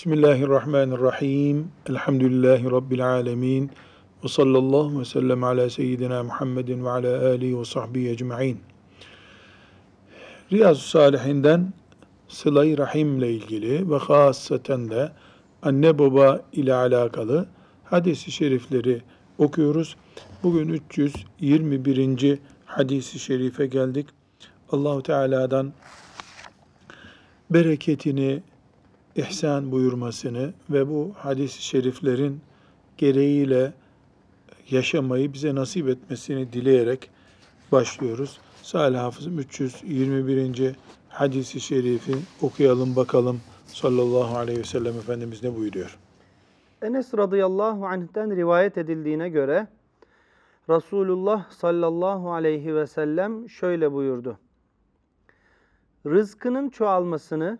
Bismillahirrahmanirrahim. Elhamdülillahi Rabbil alemin. Ve sallallahu ve sellem ala seyyidina Muhammedin ve ala alihi ve sahbihi ecma'in. Riyazu Salihinden sıla-i rahim ile ilgili ve hasaten de anne baba ile alakalı hadisi şerifleri okuyoruz. Bugün 321. hadisi şerife geldik. Allahu Teala'dan bereketini, ihsan buyurmasını ve bu hadis-i şeriflerin gereğiyle yaşamayı bize nasip etmesini dileyerek başlıyoruz. Salih Hafız'ım 321. hadisi şerifi okuyalım bakalım sallallahu aleyhi ve sellem Efendimiz ne buyuruyor? Enes radıyallahu anh'ten rivayet edildiğine göre Resulullah sallallahu aleyhi ve sellem şöyle buyurdu. Rızkının çoğalmasını,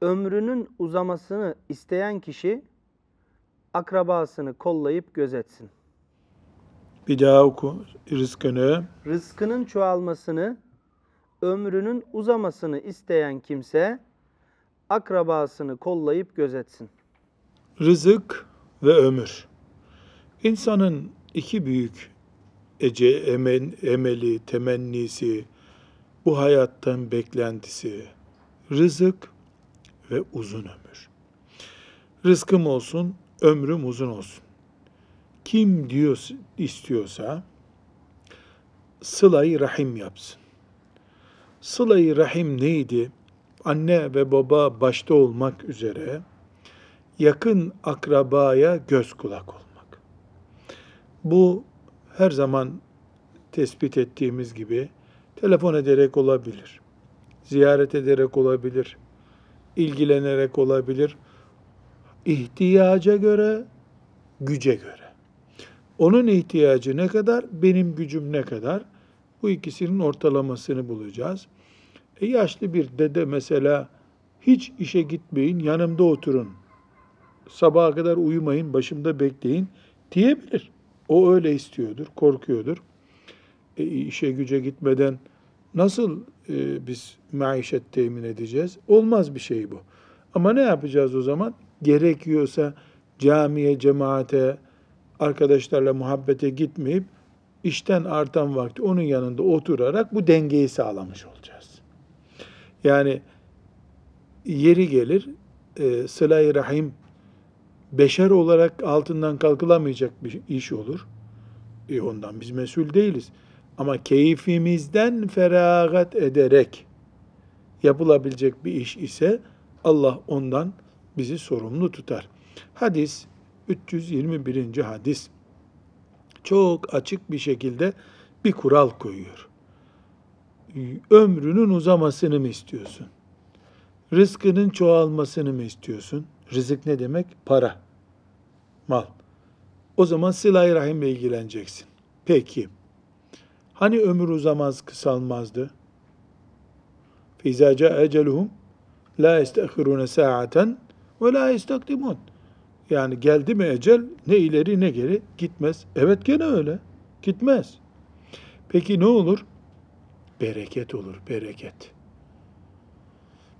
ömrünün uzamasını isteyen kişi akrabasını kollayıp gözetsin. Bir daha oku rızkını. Rızkının çoğalmasını, ömrünün uzamasını isteyen kimse akrabasını kollayıp gözetsin. Rızık ve ömür. İnsanın iki büyük ece, emen, emeli, temennisi, bu hayattan beklentisi, rızık ve uzun ömür. Rızkım olsun, ömrüm uzun olsun. Kim diyor istiyorsa sılayı rahim yapsın. Sılayı rahim neydi? Anne ve baba başta olmak üzere yakın akrabaya göz kulak olmak. Bu her zaman tespit ettiğimiz gibi telefon ederek olabilir, ziyaret ederek olabilir, ilgilenerek olabilir. İhtiyaca göre, güce göre. Onun ihtiyacı ne kadar, benim gücüm ne kadar? Bu ikisinin ortalamasını bulacağız. E yaşlı bir dede mesela hiç işe gitmeyin, yanımda oturun. Sabaha kadar uyumayın, başımda bekleyin diyebilir. O öyle istiyordur, korkuyordur. E, işe güce gitmeden nasıl e, biz maişet temin edeceğiz? Olmaz bir şey bu. Ama ne yapacağız o zaman? Gerekiyorsa camiye, cemaate, arkadaşlarla muhabbete gitmeyip işten artan vakti onun yanında oturarak bu dengeyi sağlamış olacağız. Yani yeri gelir e, sıla-i rahim beşer olarak altından kalkılamayacak bir iş olur. E ondan biz mesul değiliz. Ama keyfimizden feragat ederek yapılabilecek bir iş ise Allah ondan bizi sorumlu tutar. Hadis 321. hadis çok açık bir şekilde bir kural koyuyor. Ömrünün uzamasını mı istiyorsun? Rızkının çoğalmasını mı istiyorsun? Rızık ne demek? Para, mal. O zaman sıla-i rahimle ilgileneceksin. Peki, Hani ömür uzamaz, kısalmazdı? فَاِذَا جَاءَ اَجَلُهُمْ لَا يَسْتَخِرُونَ سَاعَةً وَلَا يَسْتَقْدِمُونَ Yani geldi mi ecel ne ileri ne geri gitmez. Evet gene öyle. Gitmez. Peki ne olur? Bereket olur, bereket.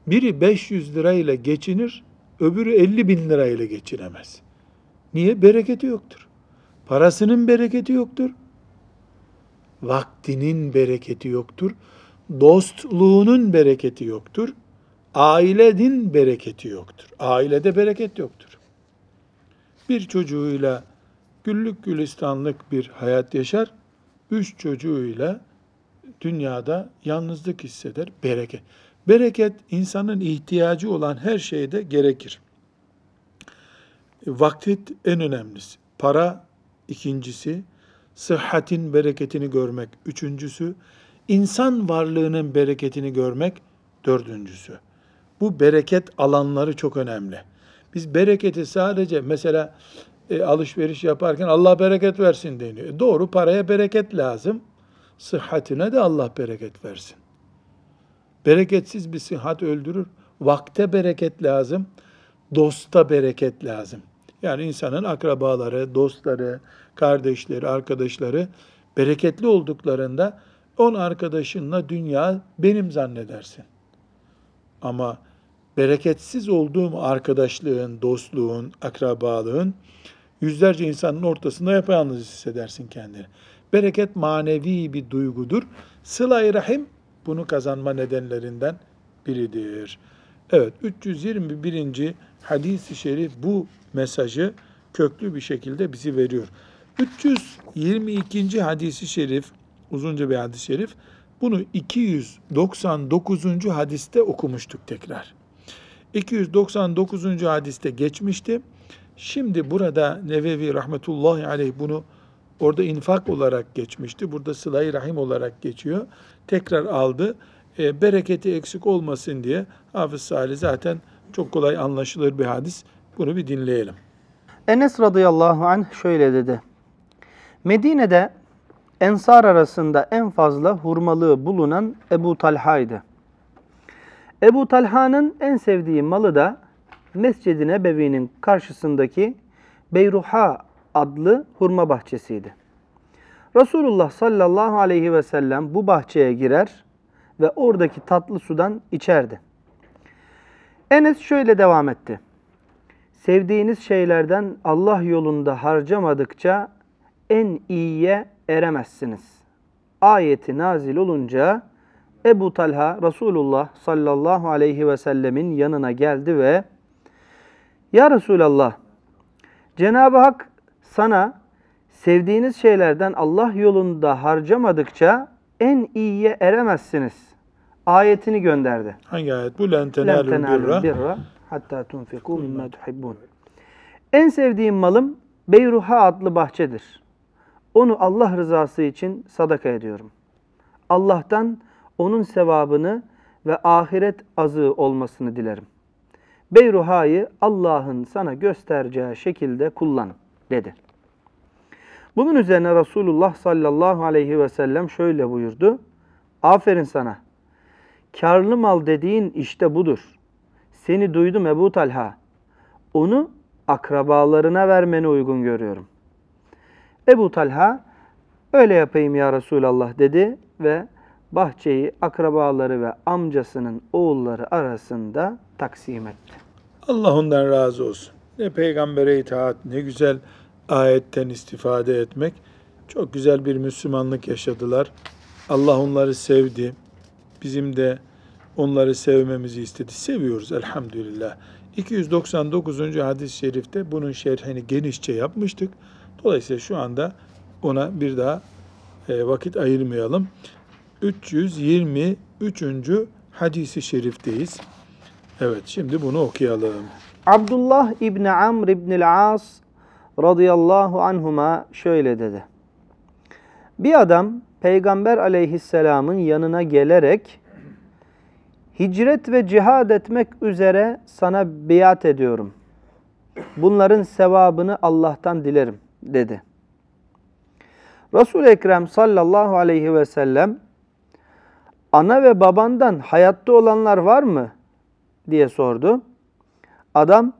Biri 500 lirayla geçinir, öbürü 50 bin lirayla geçinemez. Niye? Bereketi yoktur. Parasının bereketi yoktur vaktinin bereketi yoktur. Dostluğunun bereketi yoktur. Ailenin bereketi yoktur. Ailede bereket yoktur. Bir çocuğuyla güllük gülistanlık bir hayat yaşar. Üç çocuğuyla dünyada yalnızlık hisseder. Bereket. Bereket insanın ihtiyacı olan her şeyde gerekir. Vakit en önemlisi. Para ikincisi sıhhatin bereketini görmek üçüncüsü, insan varlığının bereketini görmek dördüncüsü. Bu bereket alanları çok önemli. Biz bereketi sadece mesela e, alışveriş yaparken Allah bereket versin deniyor. E, doğru paraya bereket lazım. Sıhhatine de Allah bereket versin. Bereketsiz bir sıhhat öldürür. Vakte bereket lazım. Dosta bereket lazım. Yani insanın akrabaları, dostları, kardeşleri, arkadaşları bereketli olduklarında on arkadaşınla dünya benim zannedersin. Ama bereketsiz olduğum arkadaşlığın, dostluğun, akrabalığın yüzlerce insanın ortasında yapayalnız hissedersin kendini. Bereket manevi bir duygudur. Sıla-i Rahim bunu kazanma nedenlerinden biridir. Evet 321. hadis-i şerif bu mesajı köklü bir şekilde bizi veriyor. 322. hadisi şerif uzunca bir hadis-i şerif. Bunu 299. hadiste okumuştuk tekrar. 299. hadiste geçmişti. Şimdi burada Nevevi rahmetullahi aleyh bunu orada infak olarak geçmişti. Burada sıla rahim olarak geçiyor. Tekrar aldı. E, bereketi eksik olmasın diye Hafız Salih zaten çok kolay anlaşılır bir hadis. Bunu bir dinleyelim. Enes radıyallahu anh şöyle dedi. Medine'de ensar arasında en fazla hurmalığı bulunan Ebu Talha'ydı. Ebu Talha'nın en sevdiği malı da Mescid-i Nebevi'nin karşısındaki Beyruha adlı hurma bahçesiydi. Resulullah sallallahu aleyhi ve sellem bu bahçeye girer ve oradaki tatlı sudan içerdi. Enes şöyle devam etti. Sevdiğiniz şeylerden Allah yolunda harcamadıkça en iyiye eremezsiniz. Ayeti nazil olunca Ebu Talha Resulullah sallallahu aleyhi ve sellemin yanına geldi ve Ya Resulallah Cenab-ı Hak sana sevdiğiniz şeylerden Allah yolunda harcamadıkça en iyiye eremezsiniz. Ayetini gönderdi. Hangi ayet bu? Len Len tenalul tenalul birra. birra hatta tunfiku mimma tuhibbun. En sevdiğim malım Beyruha adlı bahçedir. Onu Allah rızası için sadaka ediyorum. Allah'tan onun sevabını ve ahiret azığı olmasını dilerim. Beyruha'yı Allah'ın sana göstereceği şekilde kullan dedi. Bunun üzerine Resulullah sallallahu aleyhi ve sellem şöyle buyurdu. Aferin sana. Karlı mal dediğin işte budur. Seni duydum Ebu Talha. Onu akrabalarına vermeni uygun görüyorum. Ebu Talha öyle yapayım ya Resulallah dedi ve bahçeyi akrabaları ve amcasının oğulları arasında taksim etti. Allah ondan razı olsun. Ne peygambere itaat, ne güzel ayetten istifade etmek. Çok güzel bir Müslümanlık yaşadılar. Allah onları sevdi. Bizim de onları sevmemizi istedi. Seviyoruz elhamdülillah. 299. hadis-i şerifte bunun şerhini genişçe yapmıştık. Dolayısıyla şu anda ona bir daha e, vakit ayırmayalım. 323. hadisi şerifteyiz. Evet, şimdi bunu okuyalım. Abdullah İbni Amr İbnil As radıyallahu anhuma şöyle dedi. Bir adam Peygamber aleyhisselamın yanına gelerek hicret ve cihad etmek üzere sana biat ediyorum. Bunların sevabını Allah'tan dilerim dedi. Resul-i Ekrem sallallahu aleyhi ve sellem ana ve babandan hayatta olanlar var mı diye sordu. Adam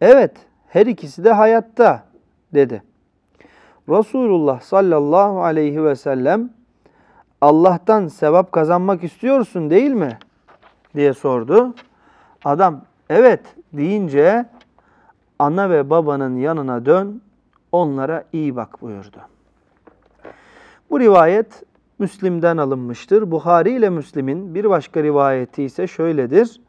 evet her ikisi de hayatta dedi. Resulullah sallallahu aleyhi ve sellem Allah'tan sevap kazanmak istiyorsun değil mi? Diye sordu. Adam evet deyince ana ve babanın yanına dön onlara iyi bak buyurdu. Bu rivayet Müslim'den alınmıştır. Buhari ile Müslim'in bir başka rivayeti ise şöyledir.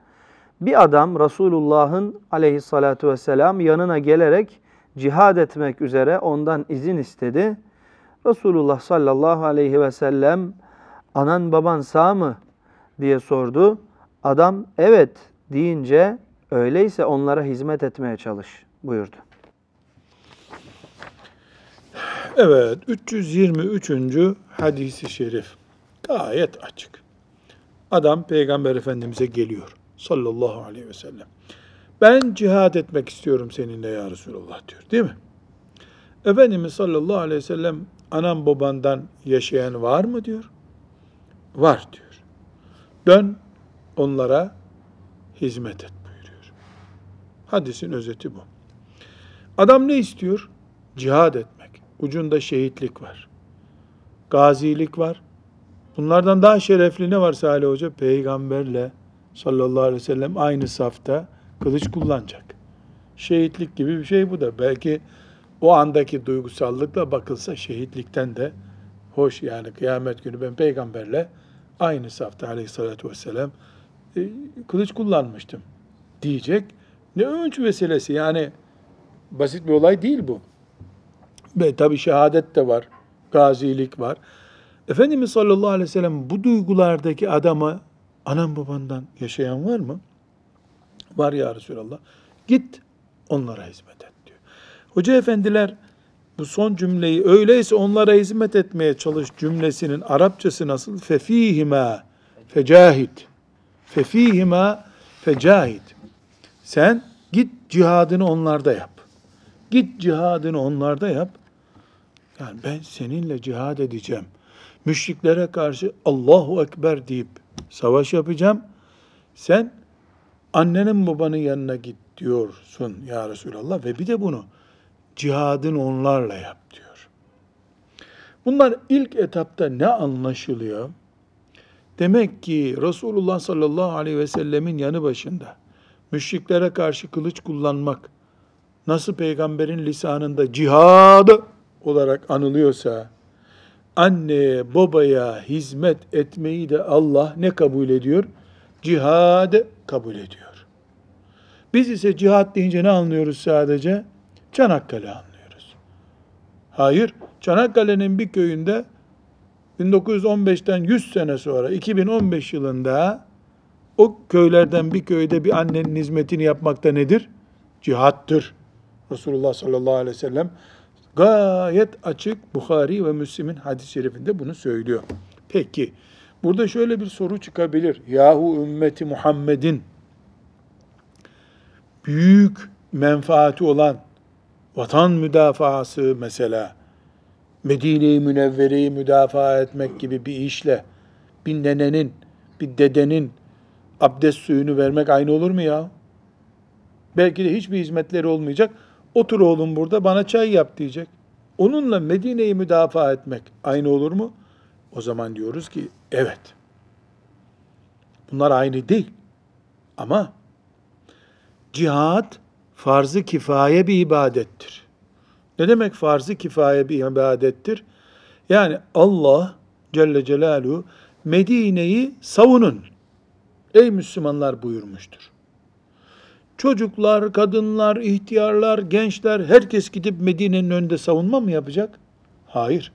Bir adam Resulullah'ın aleyhissalatu vesselam yanına gelerek cihad etmek üzere ondan izin istedi. Resulullah sallallahu aleyhi ve sellem anan baban sağ mı diye sordu. Adam evet deyince öyleyse onlara hizmet etmeye çalış buyurdu. Evet, 323. hadisi şerif. Gayet açık. Adam Peygamber Efendimiz'e geliyor. Sallallahu aleyhi ve sellem. Ben cihad etmek istiyorum seninle ya Resulullah diyor. Değil mi? Efendimiz sallallahu aleyhi ve sellem anam babandan yaşayan var mı diyor. Var diyor. Dön onlara hizmet et buyuruyor. Hadisin özeti bu. Adam ne istiyor? Cihad etmek. Ucunda şehitlik var. Gazilik var. Bunlardan daha şerefli ne var Salih Hoca? Peygamberle sallallahu aleyhi ve sellem aynı safta kılıç kullanacak. Şehitlik gibi bir şey bu da. Belki o andaki duygusallıkla bakılsa şehitlikten de hoş yani kıyamet günü ben peygamberle aynı safta aleyhissalatü vesselam kılıç kullanmıştım diyecek. Ne övünç vesilesi yani basit bir olay değil bu. Ve tabi şehadet de var, gazilik var. Efendimiz sallallahu aleyhi ve sellem bu duygulardaki adama anan babandan yaşayan var mı? Var ya Resulallah. Git onlara hizmet et diyor. Hoca efendiler bu son cümleyi öyleyse onlara hizmet etmeye çalış cümlesinin Arapçası nasıl? Fefihima fecahid. Fefihima fecahid. Sen git cihadını onlarda yap. Git cihadını onlarda yap. Yani ben seninle cihad edeceğim. Müşriklere karşı Allahu Ekber deyip savaş yapacağım. Sen annenin babanın yanına git diyorsun ya Resulallah ve bir de bunu cihadın onlarla yap diyor. Bunlar ilk etapta ne anlaşılıyor? Demek ki Resulullah sallallahu aleyhi ve sellemin yanı başında müşriklere karşı kılıç kullanmak nasıl peygamberin lisanında cihadı olarak anılıyorsa anneye babaya hizmet etmeyi de Allah ne kabul ediyor? Cihad kabul ediyor. Biz ise cihat deyince ne anlıyoruz sadece? Çanakkale anlıyoruz. Hayır, Çanakkale'nin bir köyünde 1915'ten 100 sene sonra 2015 yılında o köylerden bir köyde bir annenin hizmetini yapmakta nedir? Cihattır. Resulullah sallallahu aleyhi ve sellem gayet açık Bukhari ve Müslim'in hadis-i şerifinde bunu söylüyor. Peki, burada şöyle bir soru çıkabilir. Yahu ümmeti Muhammed'in büyük menfaati olan vatan müdafaası mesela, Medine-i Münevvere'yi müdafaa etmek gibi bir işle bir nenenin, bir dedenin abdest suyunu vermek aynı olur mu ya? Belki de hiçbir hizmetleri olmayacak. Otur oğlum burada bana çay yap diyecek. Onunla Medine'yi müdafaa etmek aynı olur mu? O zaman diyoruz ki evet. Bunlar aynı değil. Ama cihad farz-ı kifaye bir ibadettir. Ne demek farz-ı kifaye bir ibadettir? Yani Allah Celle Celaluhu Medine'yi savunun. Ey Müslümanlar buyurmuştur. Çocuklar, kadınlar, ihtiyarlar, gençler herkes gidip Medine'nin önünde savunma mı yapacak? Hayır.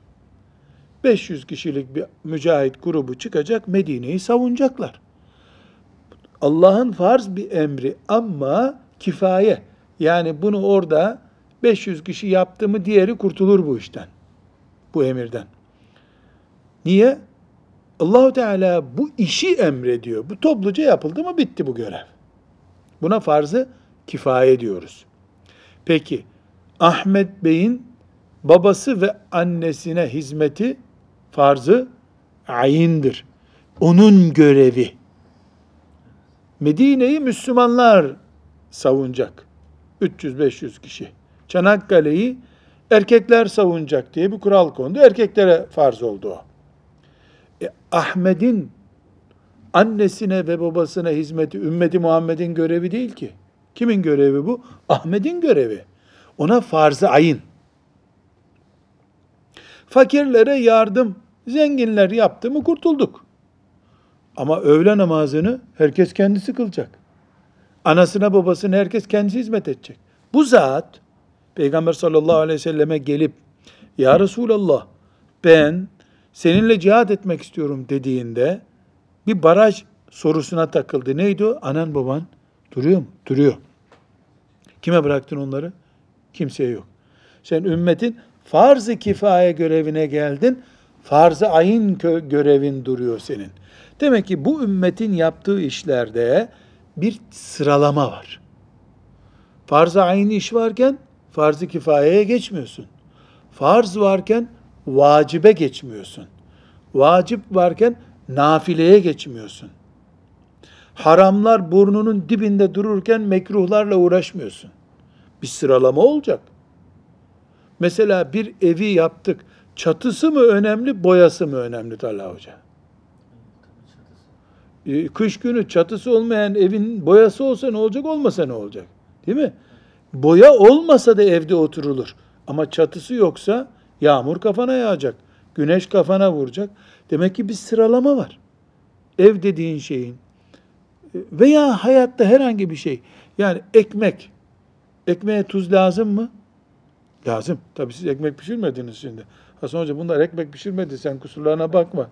500 kişilik bir mücahit grubu çıkacak, Medine'yi savunacaklar. Allah'ın farz bir emri ama kifaye. Yani bunu orada 500 kişi yaptı mı diğeri kurtulur bu işten. Bu emirden. Niye? Allahu Teala bu işi emrediyor. Bu topluca yapıldı mı bitti bu görev. Buna farzı kifaye diyoruz. Peki Ahmet Bey'in babası ve annesine hizmeti farzı ayindir. Onun görevi. Medine'yi Müslümanlar savunacak. 300-500 kişi. Çanakkale'yi erkekler savunacak diye bir kural kondu. Erkeklere farz oldu o. E, Ahmet'in annesine ve babasına hizmeti ümmeti Muhammed'in görevi değil ki. Kimin görevi bu? Ahmet'in görevi. Ona farz-ı ayın. Fakirlere yardım, zenginler yaptı mı kurtulduk. Ama öğle namazını herkes kendisi kılacak. Anasına babasına herkes kendisi hizmet edecek. Bu zat Peygamber sallallahu aleyhi ve selleme gelip Ya Resulallah ben seninle cihad etmek istiyorum dediğinde bir baraj sorusuna takıldı. Neydi o? Anan baban duruyor mu? Duruyor. Kime bıraktın onları? Kimseye yok. Sen ümmetin farz-ı kifaye görevine geldin. Farz-ı ayın görevin duruyor senin. Demek ki bu ümmetin yaptığı işlerde bir sıralama var. Farz-ı ayın iş varken farz-ı kifayeye geçmiyorsun. Farz varken vacibe geçmiyorsun. Vacip varken nafileye geçmiyorsun. Haramlar burnunun dibinde dururken mekruhlarla uğraşmıyorsun. Bir sıralama olacak. Mesela bir evi yaptık. Çatısı mı önemli, boyası mı önemli Talha Hoca? E, kış günü çatısı olmayan evin boyası olsa ne olacak, olmasa ne olacak? Değil mi? Boya olmasa da evde oturulur. Ama çatısı yoksa yağmur kafana yağacak, güneş kafana vuracak. Demek ki bir sıralama var. Ev dediğin şeyin veya hayatta herhangi bir şey. Yani ekmek. Ekmeğe tuz lazım mı? Lazım. Tabii siz ekmek pişirmediniz şimdi. Hasan Hoca bunlar ekmek pişirmedi sen kusurlarına bakma.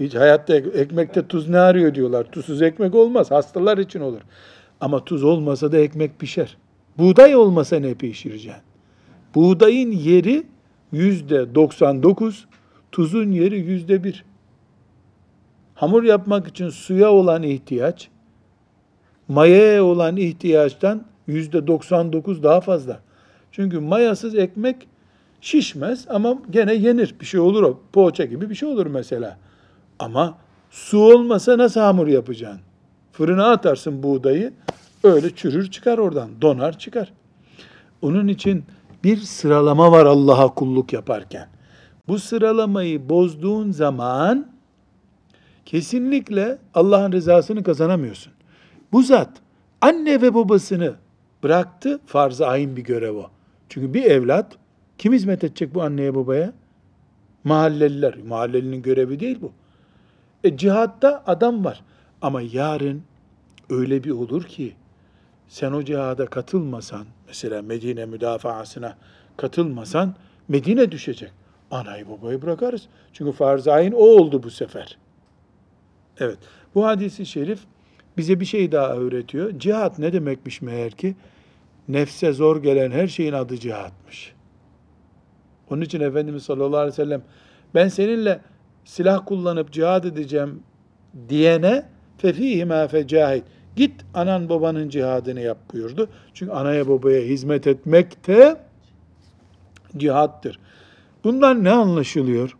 Hiç hayatta ek- ekmekte tuz ne arıyor diyorlar. Tuzsuz ekmek olmaz. Hastalar için olur. Ama tuz olmasa da ekmek pişer. Buğday olmasa ne pişireceksin? Buğdayın yeri yüzde 99, tuzun yeri yüzde bir. Hamur yapmak için suya olan ihtiyaç, mayaya olan ihtiyaçtan yüzde 99 daha fazla. Çünkü mayasız ekmek şişmez ama gene yenir. Bir şey olur o. Poğaça gibi bir şey olur mesela. Ama su olmasa nasıl hamur yapacaksın? Fırına atarsın buğdayı, öyle çürür çıkar oradan, donar çıkar. Onun için bir sıralama var Allah'a kulluk yaparken. Bu sıralamayı bozduğun zaman kesinlikle Allah'ın rızasını kazanamıyorsun. Bu zat anne ve babasını bıraktı, farz-ı ayin bir görev o. Çünkü bir evlat kim hizmet edecek bu anneye babaya? Mahalleliler. Mahallelinin görevi değil bu. E cihatta adam var. Ama yarın öyle bir olur ki sen o cihada katılmasan, mesela Medine müdafaasına katılmasan Medine düşecek. Anayı babayı bırakarız. Çünkü farz-ı ayin o oldu bu sefer. Evet. Bu hadisi şerif bize bir şey daha öğretiyor. Cihat ne demekmiş meğer ki? Nefse zor gelen her şeyin adı cihatmış. Onun için Efendimiz sallallahu aleyhi ve sellem ben seninle silah kullanıp cihad edeceğim diyene fefihime fecahid. Git anan babanın cihadını yap buyurdu. Çünkü anaya babaya hizmet etmek de cihattır. Bundan ne anlaşılıyor?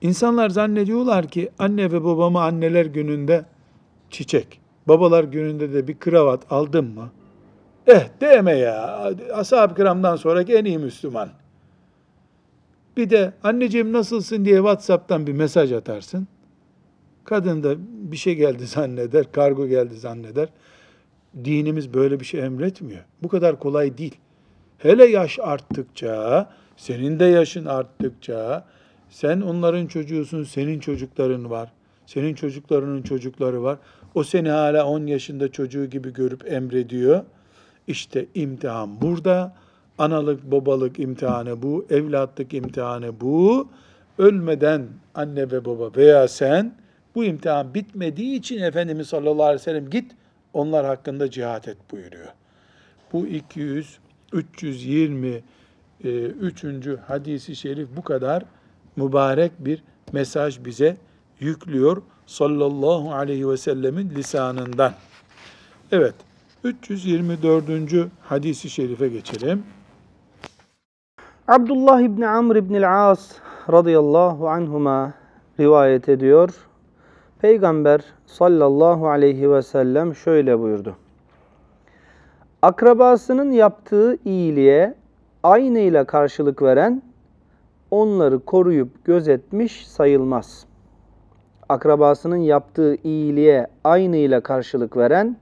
İnsanlar zannediyorlar ki anne ve babama anneler gününde çiçek, babalar gününde de bir kravat aldım mı? Eh deme ya, ashab-ı kiramdan sonraki en iyi Müslüman. Bir de anneciğim nasılsın diye WhatsApp'tan bir mesaj atarsın. Kadın da bir şey geldi zanneder, kargo geldi zanneder. Dinimiz böyle bir şey emretmiyor. Bu kadar kolay değil. Hele yaş arttıkça, senin de yaşın arttıkça, sen onların çocuğusun, senin çocukların var. Senin çocuklarının çocukları var. O seni hala 10 yaşında çocuğu gibi görüp emrediyor. İşte imtihan burada. Analık, babalık imtihanı bu, evlatlık imtihanı bu. Ölmeden anne ve baba veya sen bu imtihan bitmediği için Efendimiz sallallahu aleyhi ve sellem git onlar hakkında cihat et buyuruyor. Bu 200 320 3. hadisi şerif bu kadar mübarek bir mesaj bize yüklüyor sallallahu aleyhi ve sellemin lisanından. Evet, 324. hadisi şerife geçelim. Abdullah İbni Amr İbni As radıyallahu anhuma rivayet ediyor. Peygamber sallallahu aleyhi ve sellem şöyle buyurdu. Akrabasının yaptığı iyiliğe aynıyla karşılık veren onları koruyup gözetmiş sayılmaz. Akrabasının yaptığı iyiliğe aynıyla karşılık veren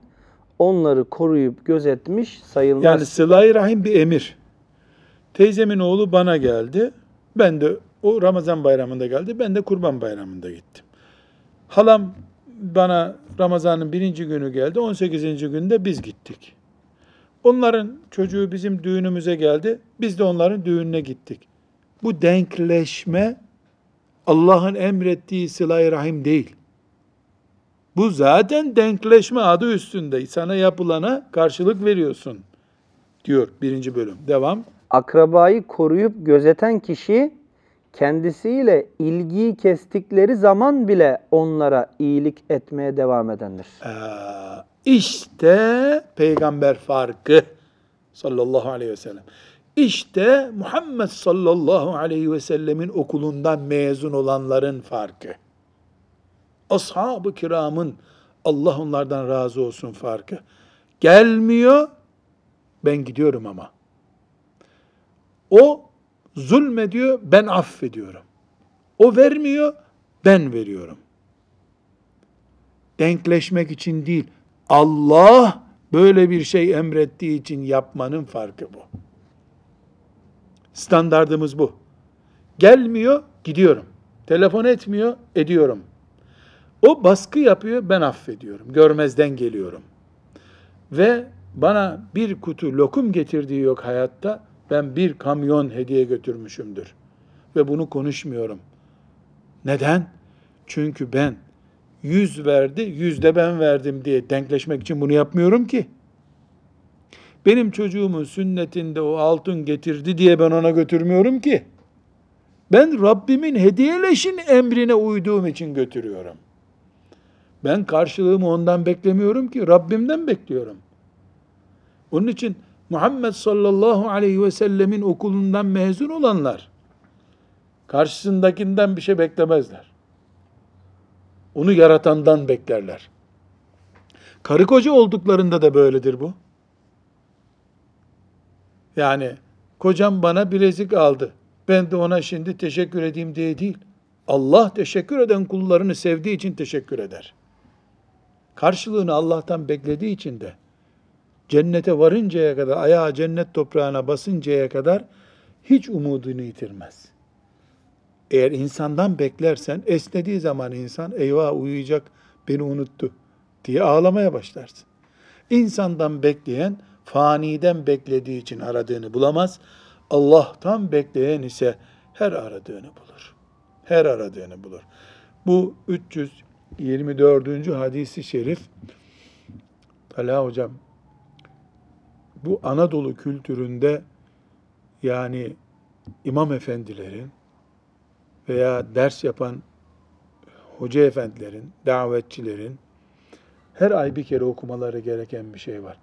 onları koruyup gözetmiş sayılmaz. Yani sıla rahim bir emir. Teyzemin oğlu bana geldi. Ben de o Ramazan bayramında geldi. Ben de kurban bayramında gittim. Halam bana Ramazan'ın birinci günü geldi. 18. günde biz gittik. Onların çocuğu bizim düğünümüze geldi. Biz de onların düğününe gittik. Bu denkleşme Allah'ın emrettiği sıla rahim değil. Bu zaten denkleşme adı üstünde. Sana yapılana karşılık veriyorsun diyor birinci bölüm. Devam. Akrabayı koruyup gözeten kişi kendisiyle ilgiyi kestikleri zaman bile onlara iyilik etmeye devam edendir. Ee, işte peygamber farkı sallallahu aleyhi ve sellem. İşte Muhammed sallallahu aleyhi ve sellemin okulundan mezun olanların farkı. Ashab-ı kiramın Allah onlardan razı olsun farkı. Gelmiyor, ben gidiyorum ama. O zulmediyor, ben affediyorum. O vermiyor, ben veriyorum. denkleşmek için değil, Allah böyle bir şey emrettiği için yapmanın farkı bu. Standardımız bu. Gelmiyor, gidiyorum. Telefon etmiyor, ediyorum. O baskı yapıyor, ben affediyorum. Görmezden geliyorum. Ve bana bir kutu lokum getirdiği yok hayatta, ben bir kamyon hediye götürmüşümdür. Ve bunu konuşmuyorum. Neden? Çünkü ben yüz verdi, yüzde ben verdim diye denkleşmek için bunu yapmıyorum ki. Benim çocuğumun sünnetinde o altın getirdi diye ben ona götürmüyorum ki. Ben Rabbimin hediyeleşin emrine uyduğum için götürüyorum. Ben karşılığımı ondan beklemiyorum ki, Rabbimden bekliyorum. Onun için Muhammed sallallahu aleyhi ve sellemin okulundan mezun olanlar, karşısındakinden bir şey beklemezler. Onu yaratandan beklerler. Karı koca olduklarında da böyledir bu. Yani kocam bana bilezik aldı. Ben de ona şimdi teşekkür edeyim diye değil. Allah teşekkür eden kullarını sevdiği için teşekkür eder. Karşılığını Allah'tan beklediği için de cennete varıncaya kadar, ayağı cennet toprağına basıncaya kadar hiç umudunu yitirmez. Eğer insandan beklersen, esnediği zaman insan eyvah uyuyacak, beni unuttu diye ağlamaya başlarsın. İnsandan bekleyen, faniden beklediği için aradığını bulamaz. Allah'tan bekleyen ise her aradığını bulur. Her aradığını bulur. Bu 324. hadisi şerif Talha hocam bu Anadolu kültüründe yani imam efendilerin veya ders yapan hoca efendilerin, davetçilerin her ay bir kere okumaları gereken bir şey var.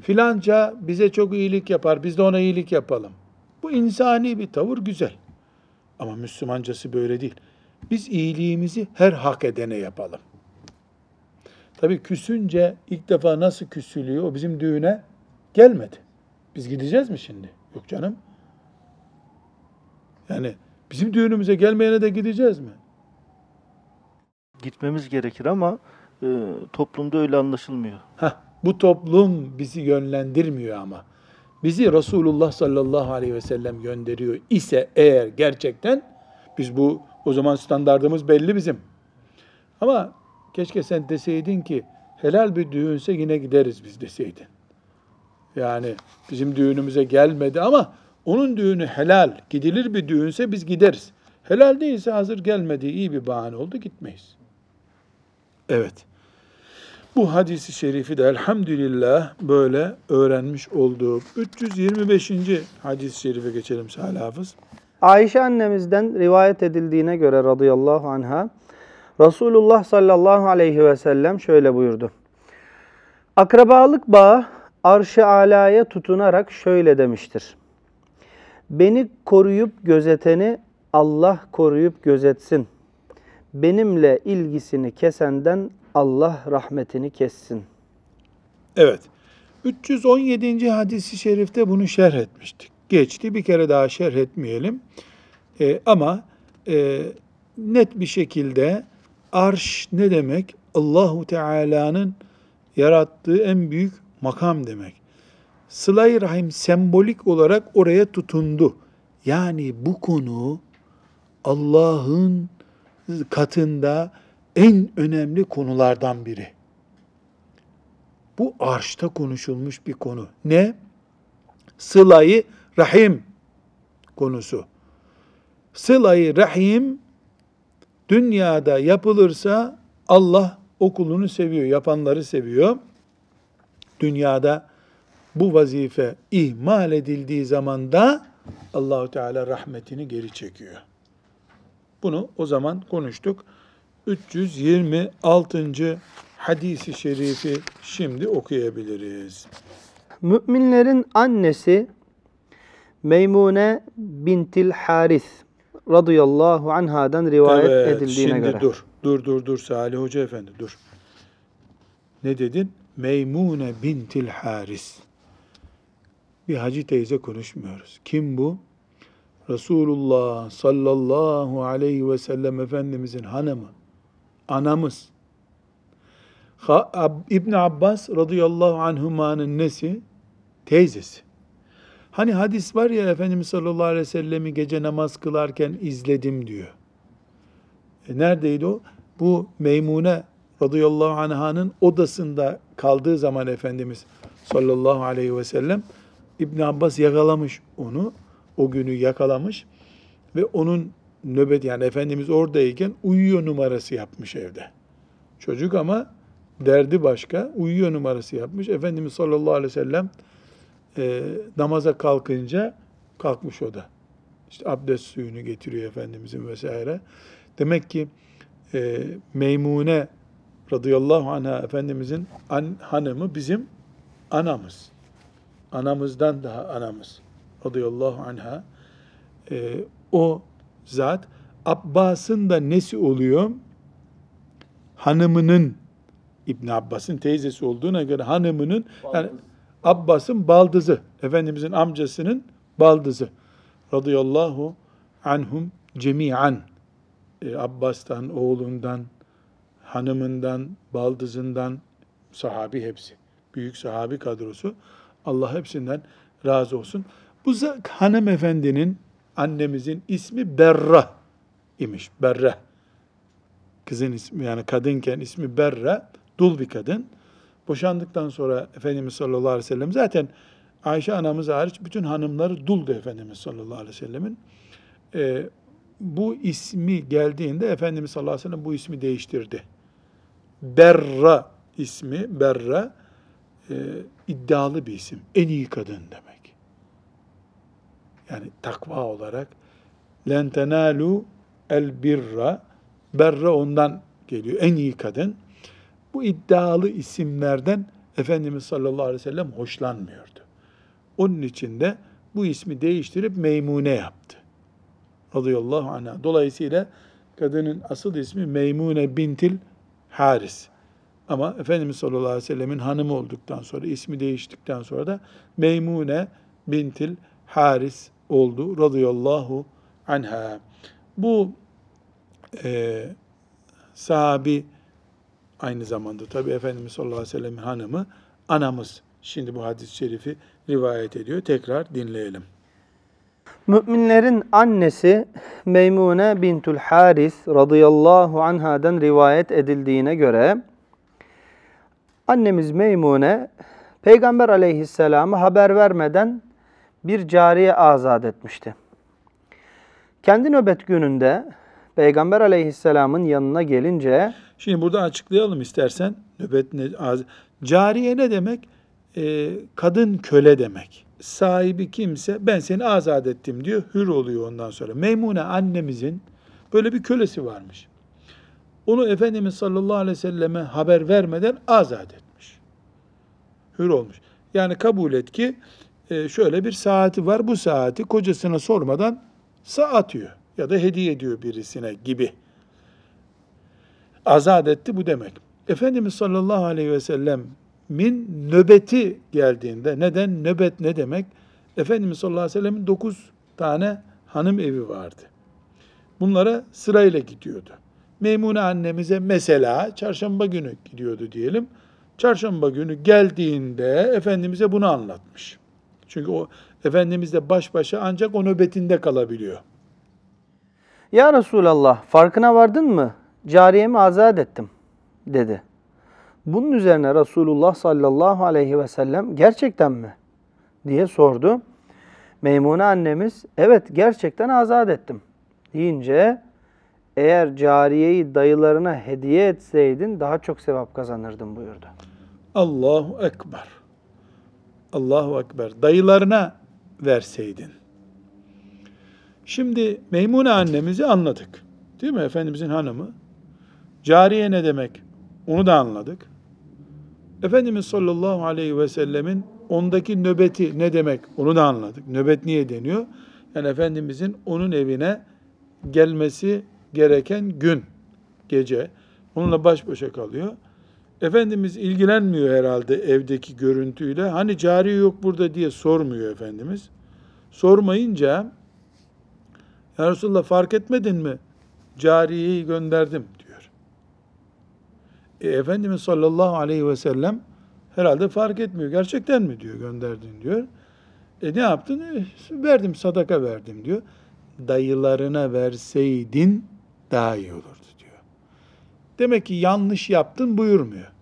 Filanca bize çok iyilik yapar, biz de ona iyilik yapalım. Bu insani bir tavır güzel. Ama Müslümancası böyle değil. Biz iyiliğimizi her hak edene yapalım. Tabii küsünce ilk defa nasıl küsülüyor o bizim düğüne gelmedi. Biz gideceğiz mi şimdi? Yok canım. Yani bizim düğünümüze gelmeyene de gideceğiz mi? Gitmemiz gerekir ama e, toplumda öyle anlaşılmıyor. Heh, bu toplum bizi yönlendirmiyor ama. Bizi Resulullah sallallahu aleyhi ve sellem gönderiyor ise eğer gerçekten biz bu o zaman standardımız belli bizim. Ama keşke sen deseydin ki helal bir düğünse yine gideriz biz deseydin. Yani bizim düğünümüze gelmedi ama onun düğünü helal, gidilir bir düğünse biz gideriz. Helal değilse hazır gelmedi, iyi bir bahane oldu gitmeyiz. Evet. Bu hadisi şerifi de elhamdülillah böyle öğrenmiş olduk. 325. hadis-i şerife geçelim Salih Hafız. Ayşe annemizden rivayet edildiğine göre radıyallahu anha Resulullah sallallahu aleyhi ve sellem şöyle buyurdu. Akrabalık bağı arş-ı alaya tutunarak şöyle demiştir. Beni koruyup gözeteni Allah koruyup gözetsin. Benimle ilgisini kesenden Allah rahmetini kessin. Evet. 317. hadisi şerifte bunu şerh etmiştik. Geçti. Bir kere daha şerh etmeyelim. Ee, ama e, net bir şekilde arş ne demek? Allahu Teala'nın yarattığı en büyük makam demek. Sıla-i Rahim sembolik olarak oraya tutundu. Yani bu konu Allah'ın katında en önemli konulardan biri. Bu arşta konuşulmuş bir konu. Ne? Sıla-i Rahim konusu. Sıla-i Rahim dünyada yapılırsa Allah okulunu seviyor, yapanları seviyor. Dünyada bu vazife ihmal edildiği zaman da Allahu Teala rahmetini geri çekiyor. Bunu o zaman konuştuk. 326. hadisi şerifi şimdi okuyabiliriz. Müminlerin annesi Meymune bintil Haris radıyallahu anhadan rivayet edildiğine şimdi göre. dur. Dur dur dur Salih Hoca Efendi dur. Ne dedin? Meymune bintil Haris. Bir hacı teyze konuşmuyoruz. Kim bu? Resulullah sallallahu aleyhi ve sellem Efendimizin hanımı, anamız. İbn Abbas radıyallahu anhumanın nesi? Teyzesi. Hani hadis var ya Efendimiz sallallahu aleyhi ve sellemi gece namaz kılarken izledim diyor. E neredeydi o? Bu Meymune radıyallahu anh'ın odasında kaldığı zaman Efendimiz sallallahu aleyhi ve sellem İbn Abbas yakalamış onu. O günü yakalamış ve onun nöbet yani Efendimiz oradayken uyuyor numarası yapmış evde. Çocuk ama derdi başka. Uyuyor numarası yapmış. Efendimiz sallallahu aleyhi ve sellem e, namaza kalkınca kalkmış o da. İşte abdest suyunu getiriyor Efendimizin vesaire. Demek ki e, Meymune radıyallahu anha Efendimizin an, hanımı bizim anamız. Anamızdan daha anamız radıyallahu anha. E, o zat Abbas'ın da nesi oluyor? Hanımının İbn Abbas'ın teyzesi olduğuna göre hanımının yani Abbas'ın baldızı, Efendimizin amcasının baldızı. Radıyallahu anhum cemi'an. E, Abbas'tan, oğlundan, hanımından, baldızından, sahabi hepsi. Büyük sahabi kadrosu. Allah hepsinden razı olsun. Bu hanımefendinin, annemizin ismi Berra imiş. Berra. Kızın ismi yani kadınken ismi Berra. Dul bir kadın. Boşandıktan sonra Efendimiz sallallahu aleyhi ve sellem zaten Ayşe anamız hariç bütün hanımları duldu Efendimiz sallallahu aleyhi ve sellemin. Ee, bu ismi geldiğinde Efendimiz sallallahu aleyhi ve sellem bu ismi değiştirdi. Berra ismi, Berra e, iddialı bir isim. En iyi kadın demek. Yani takva olarak len tenalu el birra berra ondan geliyor. En iyi kadın. Bu iddialı isimlerden Efendimiz sallallahu aleyhi ve sellem hoşlanmıyordu. Onun için de bu ismi değiştirip Meymune yaptı. Radıyallahu anh'a. Dolayısıyla kadının asıl ismi Meymune bintil Haris. Ama Efendimiz sallallahu aleyhi ve sellemin hanımı olduktan sonra, ismi değiştikten sonra da Meymune bintil Haris oldu. Radıyallahu anha. Bu e, sahabi aynı zamanda tabi Efendimiz sallallahu aleyhi ve sellemin hanımı anamız. Şimdi bu hadis-i şerifi rivayet ediyor. Tekrar dinleyelim. Müminlerin annesi Meymune bintül Haris radıyallahu anhadan rivayet edildiğine göre annemiz Meymune Peygamber aleyhisselamı haber vermeden bir cariye azat etmişti. Kendi nöbet gününde Peygamber aleyhisselamın yanına gelince Şimdi burada açıklayalım istersen. Nöbet ne, az- cariye ne demek? Ee, kadın köle demek. Sahibi kimse ben seni azat ettim diyor. Hür oluyor ondan sonra. Meymune annemizin böyle bir kölesi varmış. Onu Efendimiz sallallahu aleyhi ve selleme haber vermeden azat etmiş. Hür olmuş. Yani kabul et ki e, şöyle bir saati var. Bu saati kocasına sormadan atıyor ya da hediye ediyor birisine gibi azat etti bu demek. Efendimiz sallallahu aleyhi ve sellemin nöbeti geldiğinde, neden nöbet ne demek? Efendimiz sallallahu aleyhi ve sellemin dokuz tane hanım evi vardı. Bunlara sırayla gidiyordu. Meymune annemize mesela çarşamba günü gidiyordu diyelim. Çarşamba günü geldiğinde Efendimiz'e bunu anlatmış. Çünkü o Efendimiz'le baş başa ancak o nöbetinde kalabiliyor. Ya Resulallah farkına vardın mı? Cariyemi azat ettim dedi. Bunun üzerine Resulullah sallallahu aleyhi ve sellem gerçekten mi? diye sordu. Meymune annemiz evet gerçekten azat ettim deyince eğer cariyeyi dayılarına hediye etseydin daha çok sevap kazanırdın buyurdu. Allahu Ekber. Allahu Ekber. Dayılarına verseydin. Şimdi Meymune annemizi anladık. Değil mi? Efendimizin hanımı. Cariye ne demek? Onu da anladık. Efendimiz sallallahu aleyhi ve sellemin ondaki nöbeti ne demek? Onu da anladık. Nöbet niye deniyor? Yani Efendimizin onun evine gelmesi gereken gün, gece. Onunla baş başa kalıyor. Efendimiz ilgilenmiyor herhalde evdeki görüntüyle. Hani cari yok burada diye sormuyor Efendimiz. Sormayınca ya Resulallah fark etmedin mi? Cariyeyi gönderdim. E, Efendimiz sallallahu aleyhi ve sellem herhalde fark etmiyor. Gerçekten mi diyor gönderdin diyor. E ne yaptın? E, verdim sadaka verdim diyor. Dayılarına verseydin daha iyi olurdu diyor. Demek ki yanlış yaptın buyurmuyor.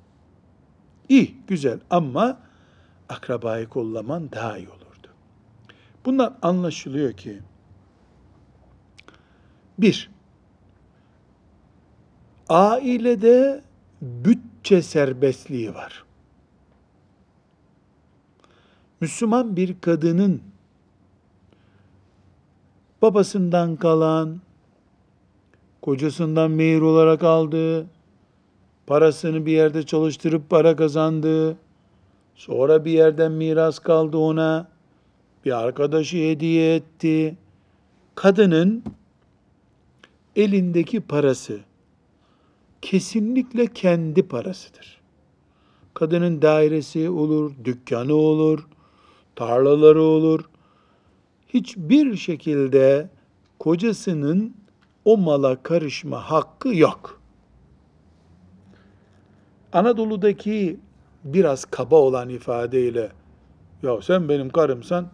İyi, güzel ama akrabayı kollaman daha iyi olurdu. Bundan anlaşılıyor ki bir, ailede bütçe serbestliği var. Müslüman bir kadının babasından kalan, kocasından mehir olarak aldığı, parasını bir yerde çalıştırıp para kazandığı, sonra bir yerden miras kaldı ona, bir arkadaşı hediye etti. Kadının elindeki parası kesinlikle kendi parasıdır. Kadının dairesi olur, dükkanı olur, tarlaları olur. Hiçbir şekilde kocasının o mala karışma hakkı yok. Anadolu'daki biraz kaba olan ifadeyle ya sen benim karımsan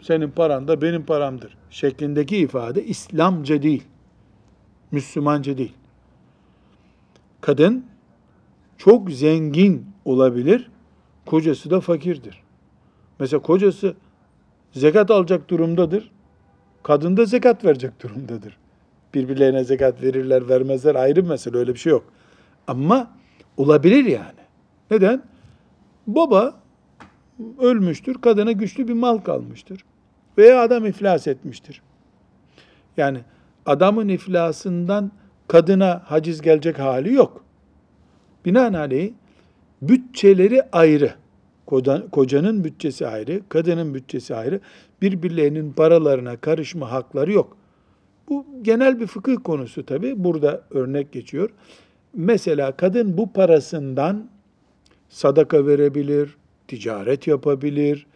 senin paran da benim paramdır şeklindeki ifade İslamca değil. Müslümanca değil. Kadın çok zengin olabilir, kocası da fakirdir. Mesela kocası zekat alacak durumdadır, kadın da zekat verecek durumdadır. Birbirlerine zekat verirler, vermezler ayrı bir mesele, öyle bir şey yok. Ama olabilir yani. Neden? Baba ölmüştür, kadına güçlü bir mal kalmıştır. Veya adam iflas etmiştir. Yani adamın iflasından kadına haciz gelecek hali yok. Binaenaleyh bütçeleri ayrı. Kocanın bütçesi ayrı, kadının bütçesi ayrı. Birbirlerinin paralarına karışma hakları yok. Bu genel bir fıkıh konusu tabi. Burada örnek geçiyor. Mesela kadın bu parasından sadaka verebilir, ticaret yapabilir,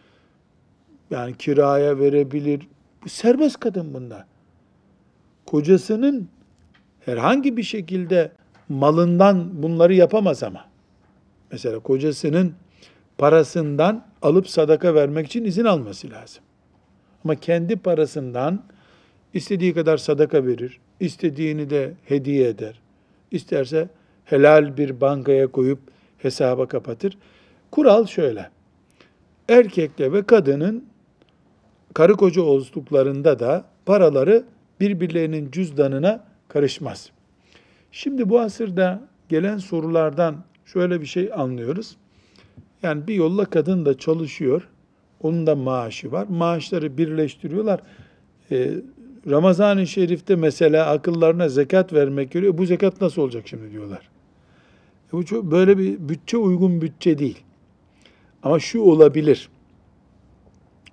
yani kiraya verebilir. Bu serbest kadın bunda. Kocasının herhangi bir şekilde malından bunları yapamaz ama. Mesela kocasının parasından alıp sadaka vermek için izin alması lazım. Ama kendi parasından istediği kadar sadaka verir, istediğini de hediye eder. İsterse helal bir bankaya koyup hesaba kapatır. Kural şöyle. Erkekle ve kadının karı koca olduklarında da paraları birbirlerinin cüzdanına karışmaz. Şimdi bu asırda gelen sorulardan şöyle bir şey anlıyoruz. Yani bir yolla kadın da çalışıyor. Onun da maaşı var. Maaşları birleştiriyorlar. Ee, Ramazan-ı Şerif'te mesela akıllarına zekat vermek geliyor. Bu zekat nasıl olacak şimdi diyorlar. E bu çok, böyle bir bütçe uygun bütçe değil. Ama şu olabilir.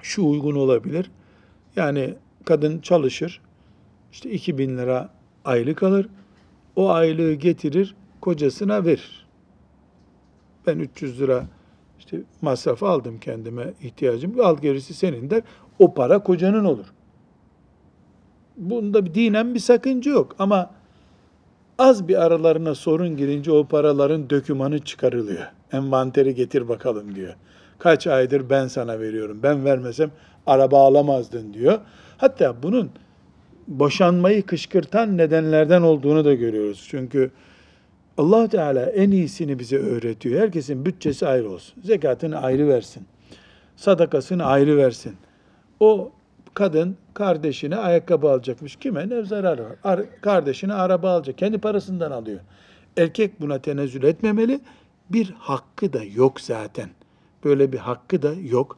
Şu uygun olabilir. Yani kadın çalışır. İşte 2000 lira aylık alır. O aylığı getirir, kocasına verir. Ben 300 lira işte masraf aldım kendime ihtiyacım. Al gerisi senin der. O para kocanın olur. Bunda bir dinen bir sakınca yok ama az bir aralarına sorun girince o paraların dökümanı çıkarılıyor. Envanteri getir bakalım diyor. Kaç aydır ben sana veriyorum. Ben vermesem araba alamazdın diyor. Hatta bunun boşanmayı kışkırtan nedenlerden olduğunu da görüyoruz. Çünkü allah Teala en iyisini bize öğretiyor. Herkesin bütçesi ayrı olsun. Zekatını ayrı versin. Sadakasını ayrı versin. O kadın kardeşine ayakkabı alacakmış. Kime ne zararı var? Ar kardeşine araba alacak. Kendi parasından alıyor. Erkek buna tenezzül etmemeli. Bir hakkı da yok zaten. Böyle bir hakkı da yok.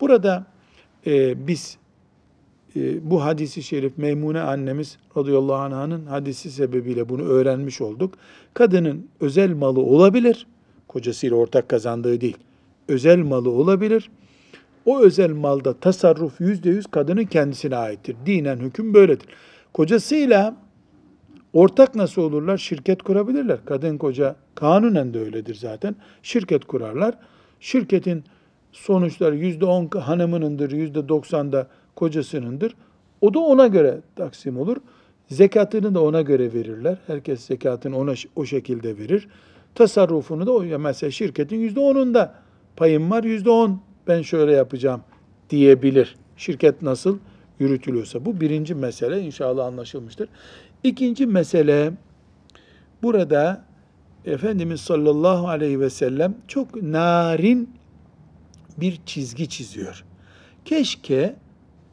Burada e, biz bu hadisi şerif Meymune annemiz radıyallahu anh'ın hadisi sebebiyle bunu öğrenmiş olduk. Kadının özel malı olabilir. Kocasıyla ortak kazandığı değil. Özel malı olabilir. O özel malda tasarruf yüzde yüz kadının kendisine aittir. Dinen hüküm böyledir. Kocasıyla ortak nasıl olurlar? Şirket kurabilirler. Kadın koca kanunen de öyledir zaten. Şirket kurarlar. Şirketin sonuçları yüzde on hanımınındır, yüzde doksan da kocasınındır. O da ona göre taksim olur. Zekatını da ona göre verirler. Herkes zekatını ona o şekilde verir. tasarrufunu da o mesela şirketin yüzde onunda payım var yüzde on ben şöyle yapacağım diyebilir. Şirket nasıl yürütülüyorsa. Bu birinci mesele inşallah anlaşılmıştır. İkinci mesele burada Efendimiz sallallahu aleyhi ve sellem çok narin bir çizgi çiziyor. Keşke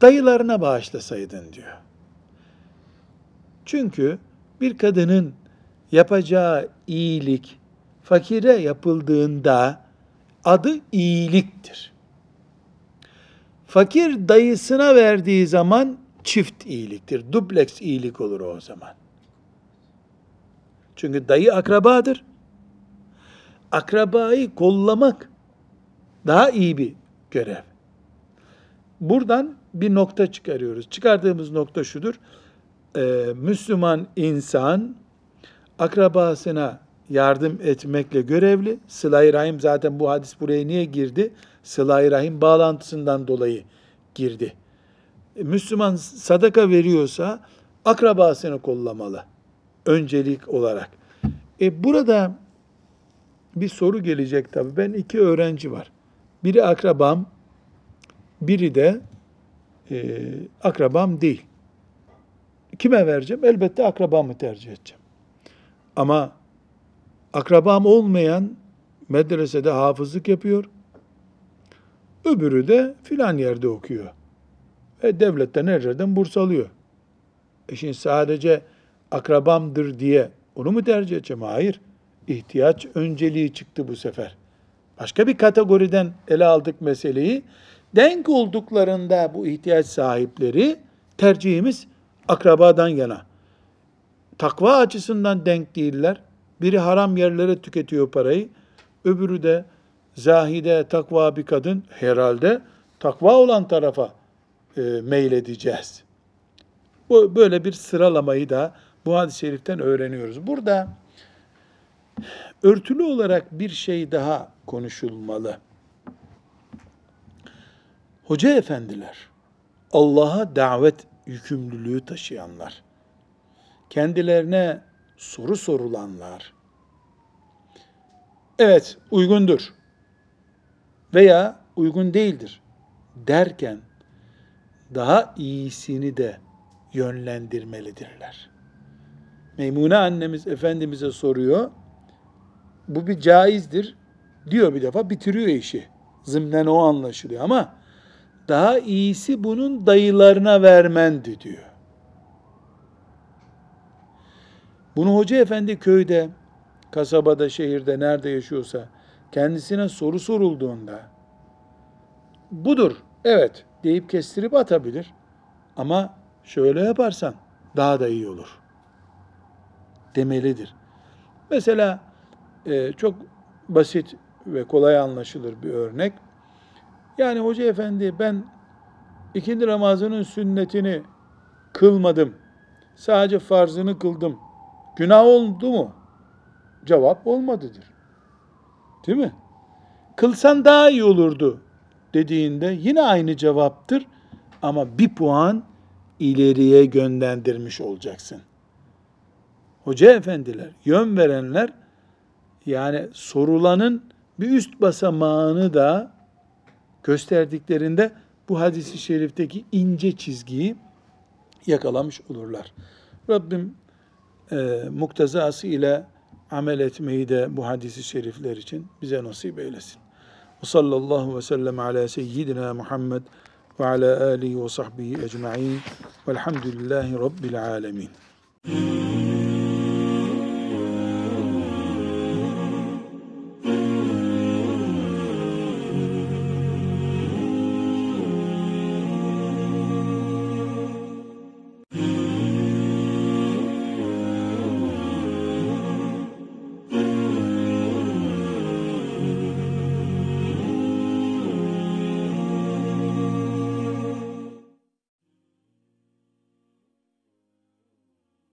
dayılarına bağışlasaydın diyor. Çünkü bir kadının yapacağı iyilik fakire yapıldığında adı iyiliktir. Fakir dayısına verdiği zaman çift iyiliktir. Dubleks iyilik olur o zaman. Çünkü dayı akrabadır. Akrabayı kollamak daha iyi bir görev. Buradan bir nokta çıkarıyoruz. Çıkardığımız nokta şudur. Ee, Müslüman insan akrabasına yardım etmekle görevli. Sıla-i Rahim zaten bu hadis buraya niye girdi? Sıla-i Rahim bağlantısından dolayı girdi. E, Müslüman sadaka veriyorsa akrabasını kollamalı. Öncelik olarak. E burada bir soru gelecek tabii. Ben iki öğrenci var. Biri akrabam, biri de e, akrabam değil. Kime vereceğim? Elbette akrabamı tercih edeceğim. Ama akrabam olmayan medresede hafızlık yapıyor. Öbürü de filan yerde okuyor. Ve devletten her yerden burs alıyor. E şimdi sadece akrabamdır diye onu mu tercih edeceğim? Hayır. İhtiyaç önceliği çıktı bu sefer. Başka bir kategoriden ele aldık meseleyi. Denk olduklarında bu ihtiyaç sahipleri tercihimiz akrabadan yana. Takva açısından denk değiller. Biri haram yerlere tüketiyor parayı. Öbürü de zahide, takva bir kadın. Herhalde takva olan tarafa e, meyledeceğiz. Bu böyle bir sıralamayı da bu hadis-i şeriften öğreniyoruz. Burada örtülü olarak bir şey daha konuşulmalı. Hoca efendiler, Allah'a davet yükümlülüğü taşıyanlar, kendilerine soru sorulanlar, evet uygundur veya uygun değildir derken daha iyisini de yönlendirmelidirler. Meymune annemiz Efendimiz'e soruyor. Bu bir caizdir diyor bir defa bitiriyor işi. Zımnen o anlaşılıyor ama daha iyisi bunun dayılarına vermendi diyor. Bunu Hoca Efendi köyde, kasabada, şehirde, nerede yaşıyorsa kendisine soru sorulduğunda budur, evet deyip kestirip atabilir. Ama şöyle yaparsan daha da iyi olur demelidir. Mesela e, çok basit ve kolay anlaşılır bir örnek. Yani hoca efendi ben ikindi namazının sünnetini kılmadım. Sadece farzını kıldım. Günah oldu mu? Cevap olmadıdır. Değil mi? Kılsan daha iyi olurdu dediğinde yine aynı cevaptır ama bir puan ileriye gönderdirmiş olacaksın. Hoca efendiler, yön verenler yani sorulanın bir üst basamağını da gösterdiklerinde bu hadisi şerifteki ince çizgiyi yakalamış olurlar. Rabbim e, muktezası ile amel etmeyi de bu hadisi şerifler için bize nasip eylesin. Ve sallallahu ve sellem ala seyyidina Muhammed ve ala alihi ve sahbihi ecma'in velhamdülillahi rabbil alemin.